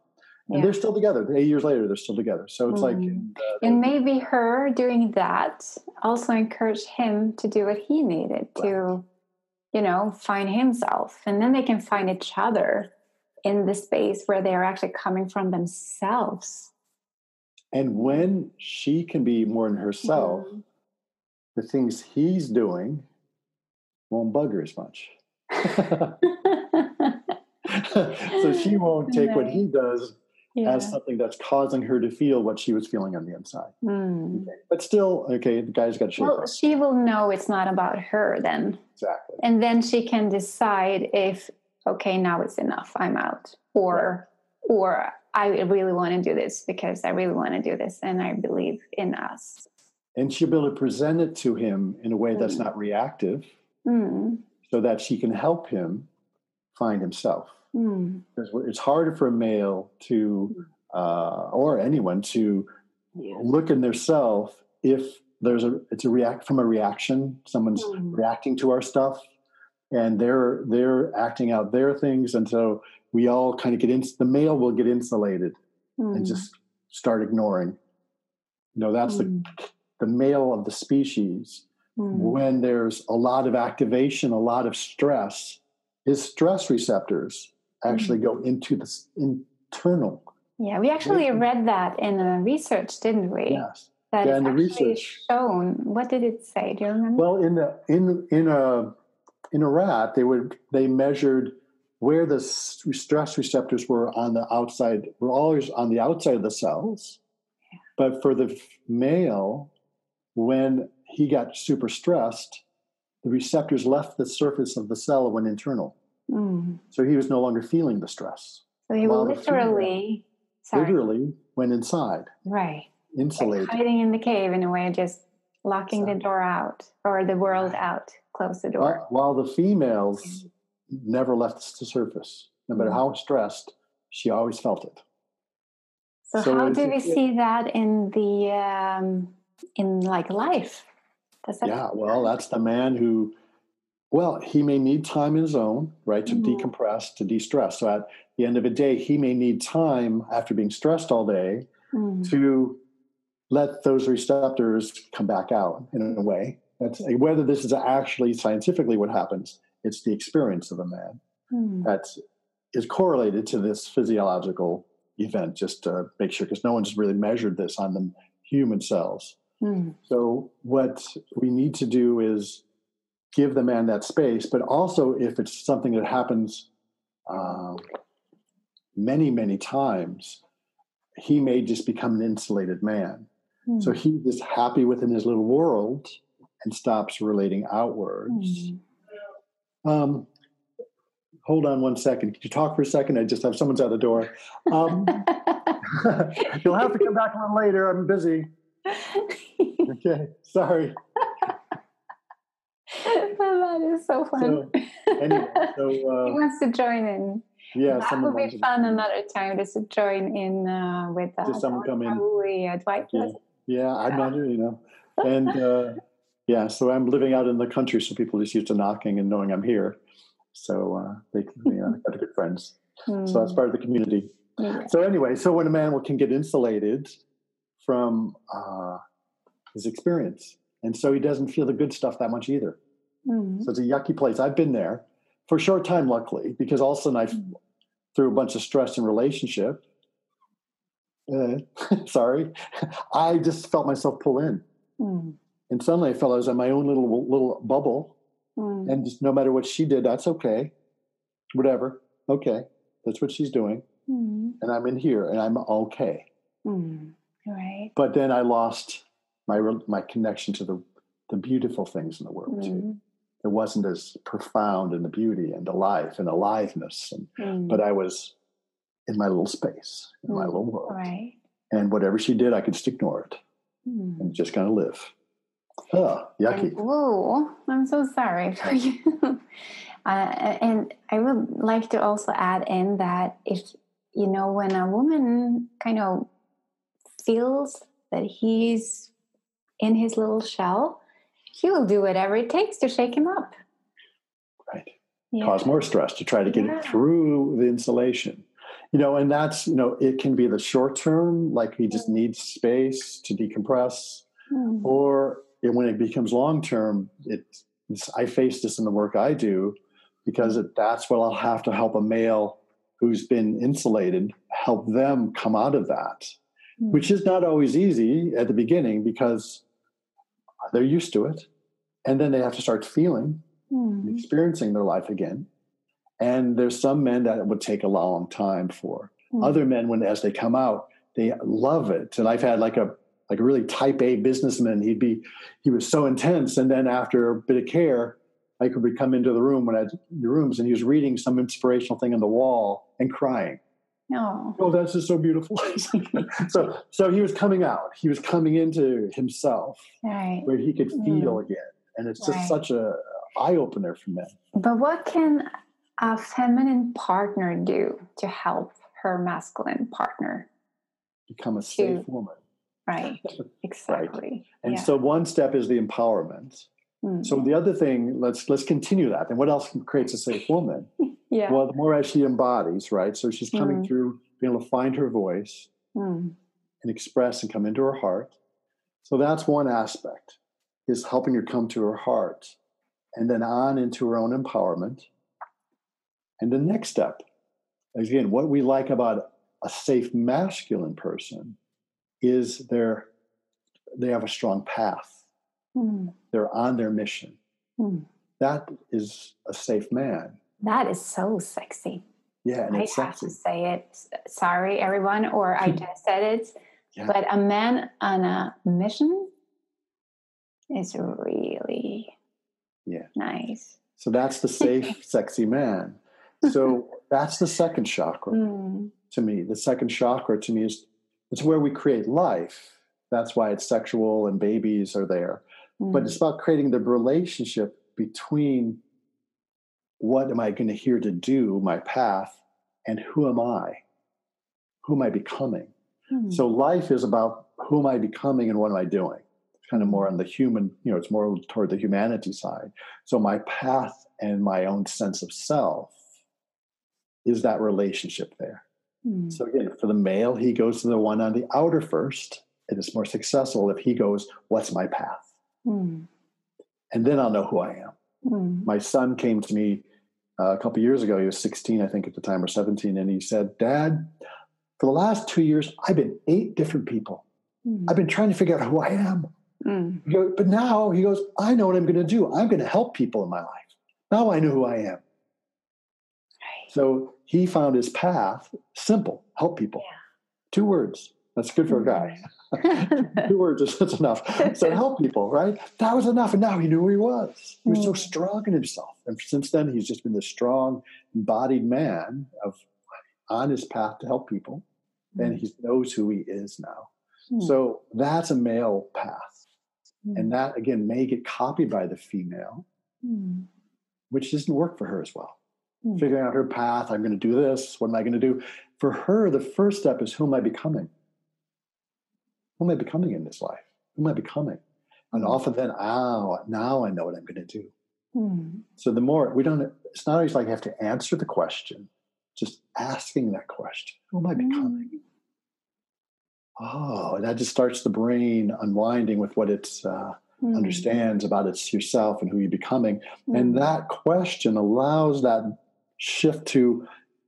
And yeah. they're still together. Eight years later, they're still together. So it's mm. like. Uh, and maybe her doing that also encouraged him to do what he needed right. to, you know, find himself. And then they can find each other in the space where they're actually coming from themselves. And when she can be more in herself, mm. the things he's doing won't bug her as much. So she won't take what he does yeah. as something that's causing her to feel what she was feeling on the inside. Mm. Okay. But still, okay, the guy's got to well, up. She will know it's not about her then. Exactly. And then she can decide if, okay, now it's enough, I'm out. Or, right. or I really want to do this because I really want to do this and I believe in us. And she'll be able to present it to him in a way mm. that's not reactive. Mm so that she can help him find himself. Mm. It's harder for a male to, uh, or anyone to yeah. look in their self if there's a it's a react from a reaction. Someone's mm. reacting to our stuff, and they're they're acting out their things, and so we all kind of get in. The male will get insulated mm. and hmm. just start ignoring. You know, that's the hmm. the male of the species mm. when there's a lot of activation, a lot of stress, his stress receptors actually mm. go into the internal. Yeah, we actually read that in the research, didn't we? Yes. That yeah, in the research shown. What did it say? Do you remember? Well, in the in in a in a rat, they would they measured where the stress receptors were on the outside. Were always on the outside of the cells, but for the male, when he got super stressed, the receptors left the surface of the cell and went internal. Mm. So he was no longer feeling the stress. So he literally, literally went inside. Right. Insulated. Like hiding in the cave in a way, just locking the door out or the world out, close the door. While, while the females never left the surface. No matter mm. how stressed, she always felt it. So, so how do we see that in the um, in like life? That yeah, well, that's the man who, well, he may need time in his own, right, to mm-hmm. decompress, to de stress. So at the end of the day, he may need time after being stressed all day mm-hmm. to let those receptors come back out in a way. That's whether this is actually scientifically what happens, it's the experience of a man mm-hmm. that is correlated to this physiological event, just to make sure, because no one's really measured this on the human cells. Mm. So, what we need to do is give the man that space, but also if it's something that happens um, many, many times, he may just become an insulated man. Mm. So he's just happy within his little world and stops relating outwards. Mm. Um, hold on one second. Can you talk for a second? I just have someone's at the door. Um, you'll have to come back a little later. I'm busy. Okay, sorry. that is so fun. So, anyway, so he uh, wants to join in. yeah, that would be fun another time just to join in uh, with uh, Just someone come in. Uh, Dwight. Yeah, yeah, I'm not, you know, and uh, yeah, so I'm living out in the country, so people just used to knocking and knowing I'm here. So uh, they, know, got good friends. So that's part of the community. Hmm. Yeah. So anyway, so when a man can get insulated from uh, his experience, and so he doesn't feel the good stuff that much either. Mm. So it's a yucky place. I've been there for a short time, luckily, because all of a sudden I Mm. through a bunch of stress in relationship. Uh, sorry, I just felt myself pull in, Mm. and suddenly I felt I was in my own little little bubble, Mm. and just no matter what she did, that's okay, whatever, okay, that's what she's doing, Mm. and I'm in here, and I'm okay. Mm. Right. But then I lost my my connection to the the beautiful things in the world. too. Mm. It wasn't as profound in the beauty and the life and aliveness, and, Mm. but I was in my little space, in my Mm. little world. right. And whatever she did, I could just ignore it Mm. and just kind of live. Oh, yucky. And, whoa, I'm so sorry for you. uh, and I would like to also add in that if, you know, when a woman kind of feels that he's in his little shell, he will do whatever it takes to shake him up. Right. Yeah. Cause more stress to try to get Yeah. it through the insulation. You know, and that's, you know, it can be the short term, like he just needs space to decompress, Mm. or it, when it becomes long term, it, it's, I face this in the work I do because it, that's what I'll have to help a male who's been insulated help them come out of that. Which is not always easy at the beginning because they're used to it. And then they have to start feeling, Mm. experiencing their life again. And there's some men that it would take a long time for. Mm. Other men, when as they come out, they love it. And I've had like a like a really type A businessman. He'd be he was so intense, and then after a bit of care, I could come into the room when I had the rooms, and he was reading some inspirational thing on the wall and crying. No. Oh, that's just so beautiful. so so he was coming out. He was coming into himself Right. where he could Mm. feel again, and it's just Right. such a eye opener for men. But what can a feminine partner do to help her masculine partner? Become a safe To- woman. Right. Exactly. And yeah. so one step is the empowerment. Mm. So the other thing, let's let's continue that. And what else creates a safe woman? yeah. Well, the more as she embodies, right? So she's coming Mm. through, being able to find her voice Mm. and express and come into her heart. So that's one aspect, is helping her come to her heart, and then on into her own empowerment. And the next step, again, what we like about a safe masculine person is they're they have a strong path. Mm. They're on their mission. Mm. That is a safe man. That is so sexy. Yeah, and I it's have sexy. to say it. Sorry, everyone, or I just said it. Yeah. But a man on a mission is really Yeah. nice. So that's the safe, sexy man. So that's the second chakra Mm. to me. The second chakra to me is it's where we create life. That's why it's sexual and babies are there. But Mm. it's about creating the relationship between what am I going to here to do, my path, and who am I? Who am I becoming? Mm. So life is about who am I becoming and what am I doing? It's kind of more on the human, you know, it's more toward the humanity side. So my path and my own sense of self is that relationship there. Mm. So again, for the male, he goes to the one on the outer first. It is more successful if he goes, What's my path? Mm. And then I'll know who I am. Mm. My son came to me uh, a couple years ago. He was 16, I think, at the time, or 17. And he said, Dad, for the last two years, I've been eight different people. Mm. I've been trying to figure out who I am. Mm. Goes, but now he goes, I know what I'm going to do. I'm going to help people in my life. Now I know who I am. So he found his path simple, help people. Yeah. Two words. That's good for a guy. Two words is that's enough. So help people, right? That was enough. And now he knew who he was. He was so Mm. strong in himself. And since then, he's just been this strong, embodied man of on his path to help people. And he knows who he is now. Mm. So that's a male path. Mm. And that again may get copied by the female, which doesn't work for her as well. Figuring out her path, I'm going to do this. What am I going to do? For her, the first step is who am I becoming? Who am I becoming in this life? Who am I becoming? And Mm. often then, oh, now I know what I'm going to do. Mm. So the more we don't, it's not always like you have to answer the question, just asking that question. Who am I becoming? Oh, and that just starts the brain unwinding with what it uh, Mm. understands about its yourself and who you're becoming. Mm. And that question allows that shift to,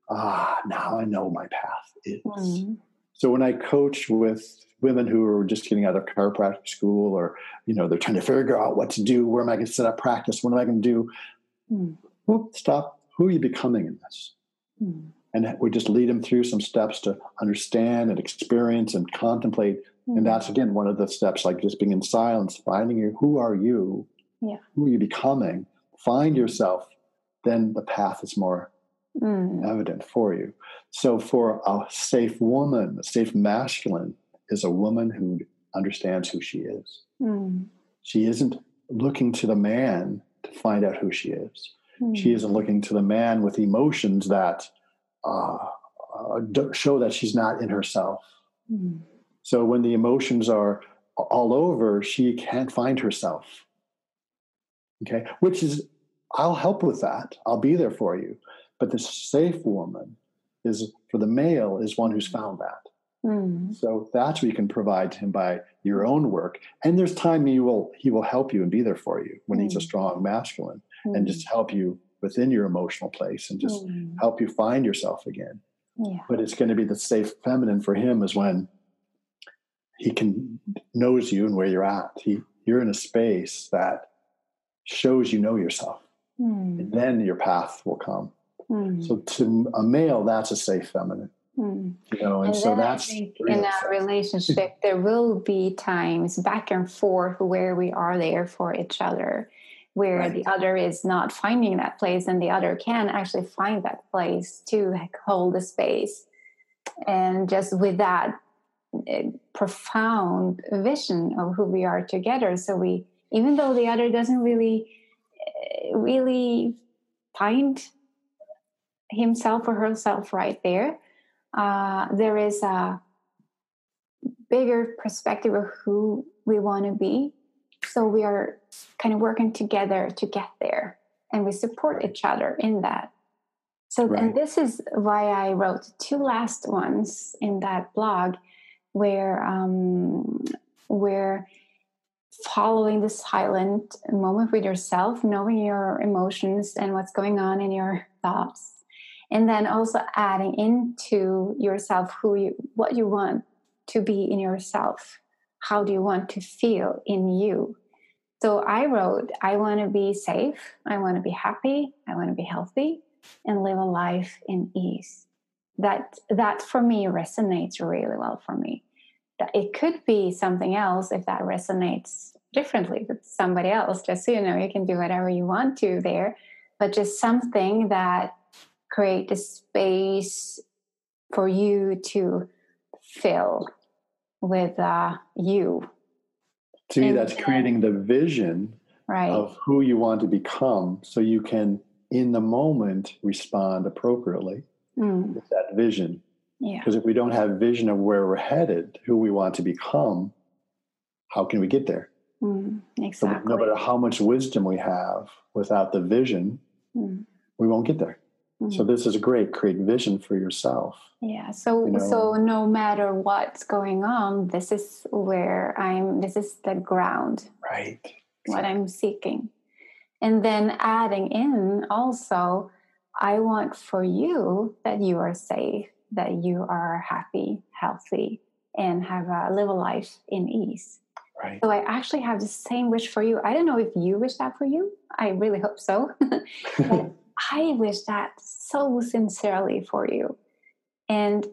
ah, now I know my path is. Mm. So when I coach with women who are just getting out of chiropractic school or, you know, they're trying to figure out what to do, where am I going to set up practice? What am I going to do? Mm. Well, stop. Who are you becoming in this? Mm. And we just lead them through some steps to understand and experience and contemplate. Mm. And that's again one of the steps, like just being in silence, finding your who are you? Yeah. Who are you becoming? Find yourself, then the path is more Mm. evident for you. So for a safe woman, a safe masculine is a woman who understands who she is. Mm. She isn't looking to the man to find out who she is. Mm. She isn't looking to the man with emotions that uh, uh, show that she's not in herself. Mm. So when the emotions are all over, she can't find herself. Okay, which is, I'll help with that. I'll be there for you. But the safe woman is, for the male, is one who's found that. Mm. So that's what you can provide to him by your own work. And there's time he will he will help you and be there for you when he's a Mm. strong masculine Mm. and just help you within your emotional place and just Mm. help you find yourself again. Yeah. But it's going to be the safe feminine for him is when he can knows you and where you're at. He you're in a space that shows you know yourself. Mm. And then your path will come. Mm. So to a male, that's a safe feminine. Mm. You know, and, And so that's in our sex. relationship, there will be times back and forth where we are there for each other, where Right. the other is not finding that place and the other can actually find that place to like, hold the space. And just with that eh, profound vision of who we are together. So we, even though the other doesn't really, eh, really find himself or herself right there, uh, there is a bigger perspective of who we want to be. So we are kind of working together to get there, and we support each other in that. So, Right. and this is why I wrote two last ones in that blog, where um, we're following the silent moment with yourself, knowing your emotions and what's going on in your thoughts and then also adding into yourself who you what you want to be in yourself. How do you want to feel in you? So i wrote i want to be safe. I want to be happy. I want to be healthy and live a life in ease. That that for me resonates really well for me. That it could be something else if that resonates differently with somebody else. Just so you know you can do whatever you want to there but just something that create a space for you to fill with uh, you, to me, that's creating the vision right? of who you want to become so you can, in the moment, respond appropriately Mm, with that vision. yeah, Because if we don't have vision of where we're headed, who we want to become, how can we get there? mm, So exactly. no matter how much wisdom we have, without the vision, Mm, we won't get there. So mm. this is great. Create vision for yourself. yeah, so you know- so no matter what's going on, this is where I'm. This is the ground. Right. what I'm seeking. And then adding in also, I want for you that you are safe, that you are happy, healthy, and have a live a life in ease. Right. So I actually have the same wish for you. I don't know if you wish that for you. I really hope so. I wish that so sincerely for you. And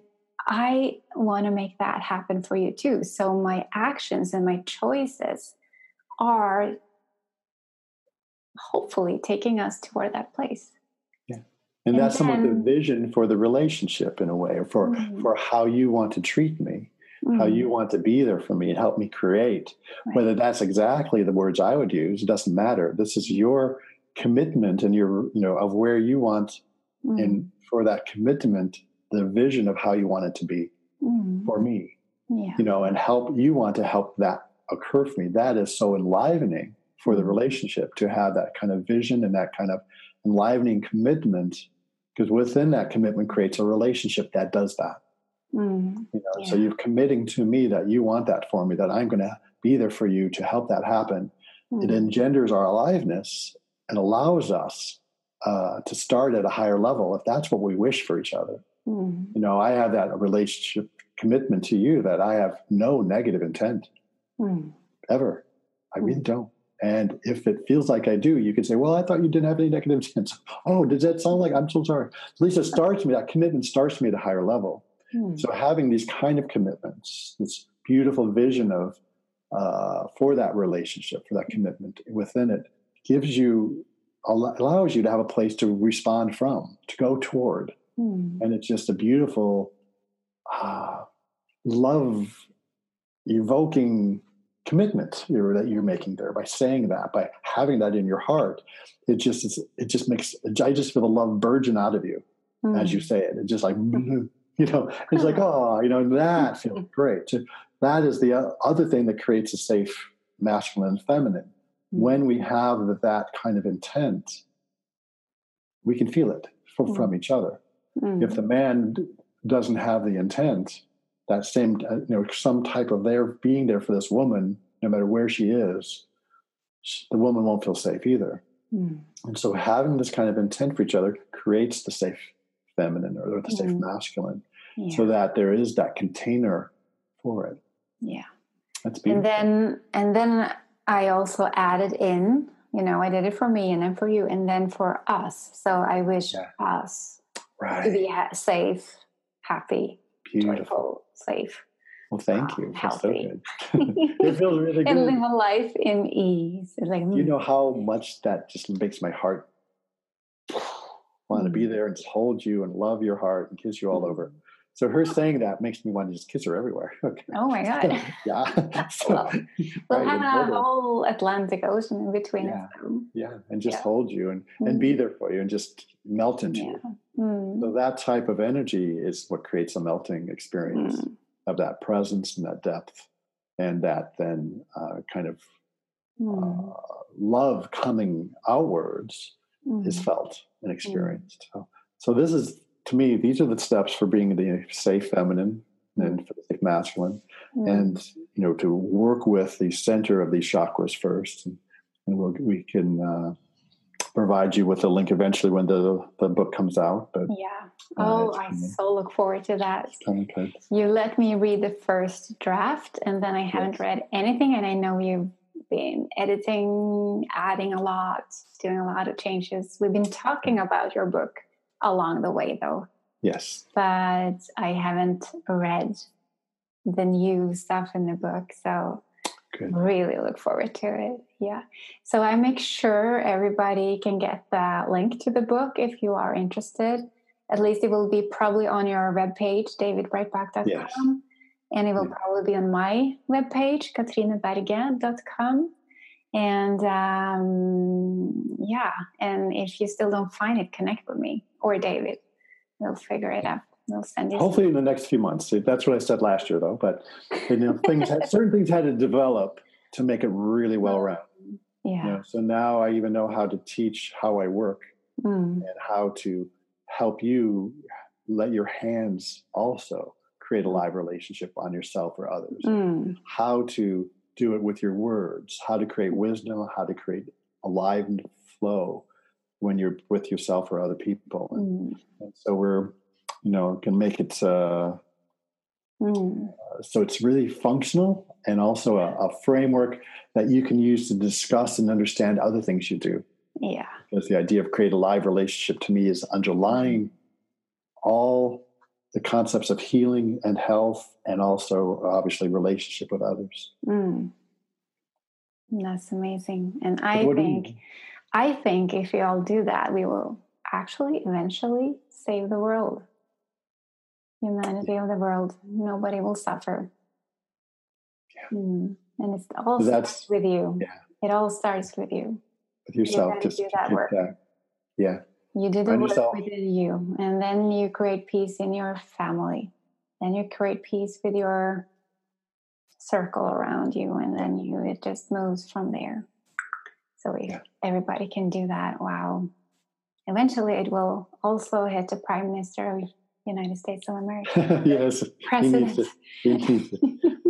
I want to make that happen for you too. So my actions and my choices are hopefully taking us toward that place. Yeah. And, and that's then, somewhat the vision for the relationship in a way, or for mm-hmm. for how you want to treat me, mm-hmm. how you want to be there for me and help me create. Right. Whether that's exactly the words I would use, it doesn't matter. This is your commitment and your, you know, of where you want mm-hmm. and for that commitment, the vision of how you want it to be mm-hmm. for me. Yeah. You know, and help you want to help that occur for me. That is so enlivening for the relationship to have that kind of vision and that kind of enlivening commitment because within that commitment creates a relationship that does that mm, you know yeah. so you're committing to me that you want that for me that i'm going to be there for you to help that happen mm. it engenders our aliveness and allows us uh, to start at a higher level if that's what we wish for each other mm. you know i have that relationship commitment to you that i have no negative intent mm. ever i really mm. don't and if it feels like I do, you can say, well, I thought you didn't have any negative intent. Oh, does that sound like I'm so sorry? At least it starts me, that commitment starts me at a higher level. Hmm. So having these kind of commitments, this beautiful vision of uh, for that relationship, for that commitment within it, gives you allows you to have a place to respond from, to go toward, hmm. and it's just a beautiful uh, love evoking commitment you're, that you're making there by saying that by having that in your heart it just it just makes i just feel the love burgeon out of you mm. as you mm. say it it's just like you know it's like oh you know that feels great so that is the other thing that creates a safe masculine and feminine mm. When we have that kind of intent we can feel it from, mm. from each other if the man doesn't have the intent that same uh, you know some type of there being there for this woman no matter where she is the woman won't feel safe either mm. and so having this kind of intent for each other creates the safe feminine or the mm. safe masculine yeah. so that there is that container for it yeah that's beautiful. and then and then i also added in you know i did it for me and then for you and then for us so i wish yeah. us right. to be ha- safe happy Beautiful. joyful, safe. Well, thank you. Um, healthy. So it feels really good. and live a life in ease. It's like you know how much that just makes my heart want to be mm. there and just hold you and love your heart and kiss you all over. Mm. So her saying that makes me want to just kiss her everywhere. Okay. Oh my god! yeah. so, well, we'll right, have a whole Atlantic Ocean in between yeah. us. Yeah, and just yeah. hold you and mm. and be there for you and just melt into yeah. you. Mm. So that type of energy is what creates a melting experience mm. of that presence and that depth, and that then uh, kind of mm. uh, love coming outwards is mm. felt and mm. experienced. So, so this is to me these are the steps for being the safe feminine and for the safe masculine, mm. and you know to work with the center of these chakras first, and, and we'll, we can. Uh, provide you with a link eventually when the the book comes out. But yeah, uh, oh, I so look forward to that. You let me read the first draft, and then I haven't yes. read anything, and I know you've been editing, adding a lot, doing a lot of changes. We've been talking about your book along the way, though. Yes, but I haven't read the new stuff in the book, so Good. Really look forward to it. Yeah. So I make sure everybody can get the link to the book if you are interested. At least it will be probably on your webpage, davidbreitbach.com. Yes. And it will yeah. probably be on my webpage, katrinebergen.com. And um, yeah, and if you still don't find it, connect with me or David. We'll figure it out. We'll send you Hopefully, in the next few months. That's what I said last year, though. But you know, things had, certain things had to develop to make it really well rounded. Yeah. You know, so now I even know how to teach how I work mm. and how to help you let your hands also create a live relationship on yourself or others. Mm. How to do it with your words, how to create wisdom, how to create a live flow when you're with yourself or other people. And, mm. and so we're you know, can make it uh, mm. so it's really functional and also a, a, framework that you can use to discuss and understand other things you do. Yeah. Because the idea of create a live relationship to me is underlying all the concepts of healing and health and also obviously relationship with others. Mm. That's amazing. And I think I think if we all do that, we will actually eventually save the world. Humanity of the world. Nobody will suffer. Yeah. Mm. And it all That's, starts with you. Yeah. It all starts with you. With yourself. Just do that work. That. Yeah. You do the work within you. And then you create peace in your family. Then you create peace with your circle around you. And then you it just moves from there. So if yeah. everybody can do that, wow. Eventually it will also hit the Prime Minister of United States of America. yes. President. He needs it. He needs it.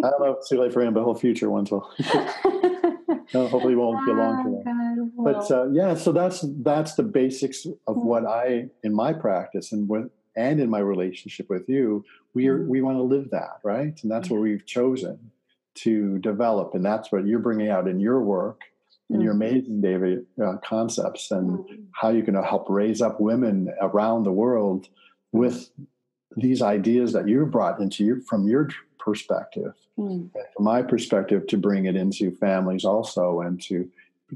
I don't know if it's too late for him, but whole future ones will. no, hopefully, won't be long for that. But uh, yeah, so that's that's the basics of mm-hmm. what I in my practice and with and in my relationship with you, we are mm-hmm. we want to live that right, and that's mm-hmm. what we've chosen to develop, and that's what you're bringing out in your work and your amazing David uh, concepts and mm-hmm. how you can help raise up women around the world with these ideas that you brought into you from your perspective mm. from my perspective to bring it into families also and to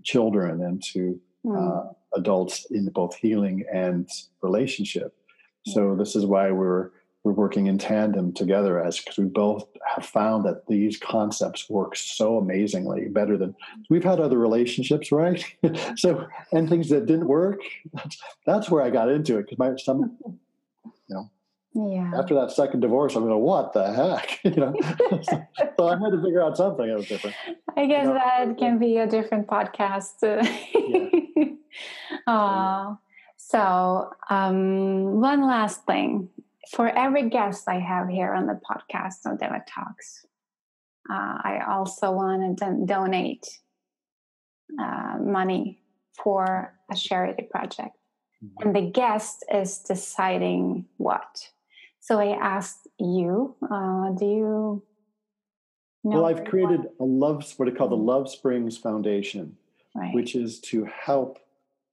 children and to mm. uh, adults in both healing and relationship so this is why we're we're working in tandem together as because we both have found that these concepts work so amazingly better than we've had other relationships right so and things that didn't work that's, that's where i got into it because my some yeah. After that second divorce, I'm going, what the heck? you know, so I had to figure out something that was different. I guess you know? that can be a different podcast. yeah. so, um, one last thing for every guest I have here on the podcast on Deva Talks, uh, I also want to don- donate uh, money for a charity project. Mm-hmm. And the guest is deciding what. So I asked you, uh, do you know? Well, I've created a love, what I call the mm-hmm. Love Springs Foundation, right. which is to help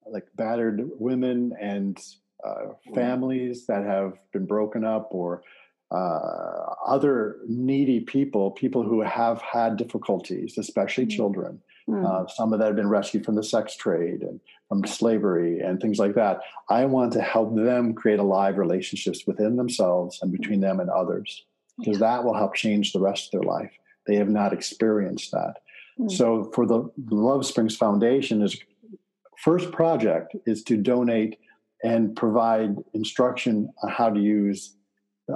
like battered women and uh, families that have been broken up or uh, other needy people, people who have had difficulties, especially mm-hmm. children. Mm. Uh, some of that have been rescued from the sex trade and from slavery and things like that. I want to help them create alive relationships within themselves and between them and others, because yeah. that will help change the rest of their life. They have not experienced that. Mm. So, for the Love Springs Foundation, is first project is to donate and provide instruction on how to use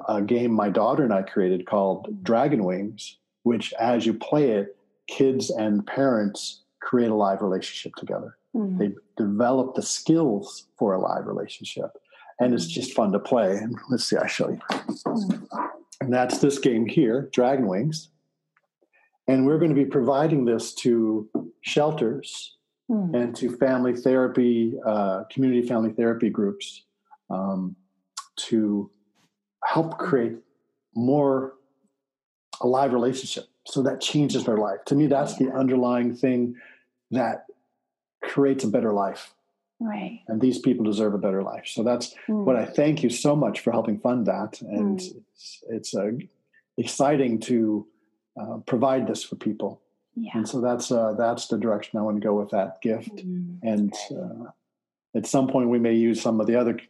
a game my daughter and I created called Dragon Wings, which as you play it, kids and parents create a live relationship together. Mm-hmm. They develop the skills for a live relationship. And it's just fun to play. And let's see, I'll show you. Mm-hmm. And that's this game here, Dragon Wings. And we're going to be providing this to shelters mm. and to family therapy, uh, community family therapy groups um, to help create more a live relationship so that changes their life. To me, that's the underlying thing that creates a better life. Right. And these people deserve a better life. So that's mm. what I thank you so much for helping fund that. And mm. it's, it's uh, exciting to uh, provide this for people. Yeah. And so that's uh, that's the direction I want to go with that gift. Mm. And uh, at some point, we may use some of the other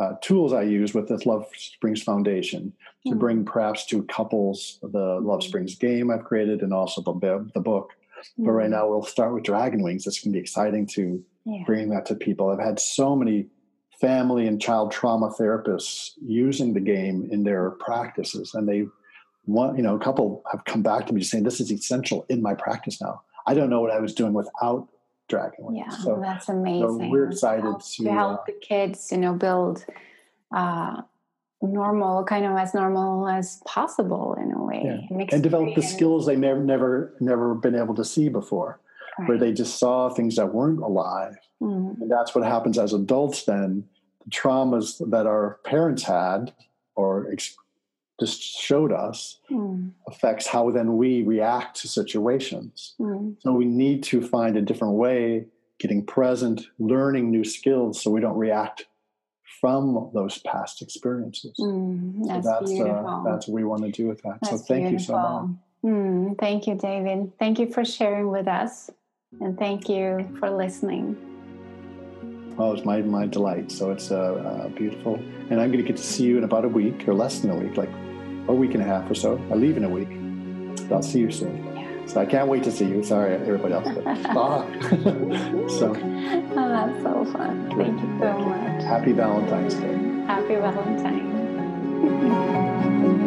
uh, tools I use with this Love Springs Foundation to mm. bring perhaps to couples the Love mm. Springs game I've created and also the, the book. Mm. But right mm. now we'll start with Dragon Wings. It's going to be exciting to yeah. bring that to people. I've had so many family and child trauma therapists using the game in their practices, and they want you know a couple have come back to me saying this is essential in my practice now. I don't know what I was doing without Dragon Yeah, so, that's amazing. So we're excited to help, to, to help uh, the kids, you know, build uh, normal, kind of as normal as possible in a way, yeah. and develop the skills they never, never, never been able to see before, right. where they just saw things that weren't alive, mm-hmm. and that's what happens as adults. Then the traumas that our parents had, or ex- just showed us mm. affects how then we react to situations. Mm. So we need to find a different way, getting present, learning new skills so we don't react from those past experiences. Mm, that's, so that's, uh, that's what we want to do with that. That's so thank beautiful. you so much. Mm, thank you, David. Thank you for sharing with us. And thank you for listening. Oh, it's my, my delight. So it's uh, uh, beautiful. And I'm going to get to see you in about a week or less than a week, like a week and a half or so. I leave in a week. I'll see you soon. Yeah. So I can't wait to see you. Sorry, everybody else. but so. Oh, that's so fun. Thank you so much. Happy Valentine's Day. Happy Valentine's.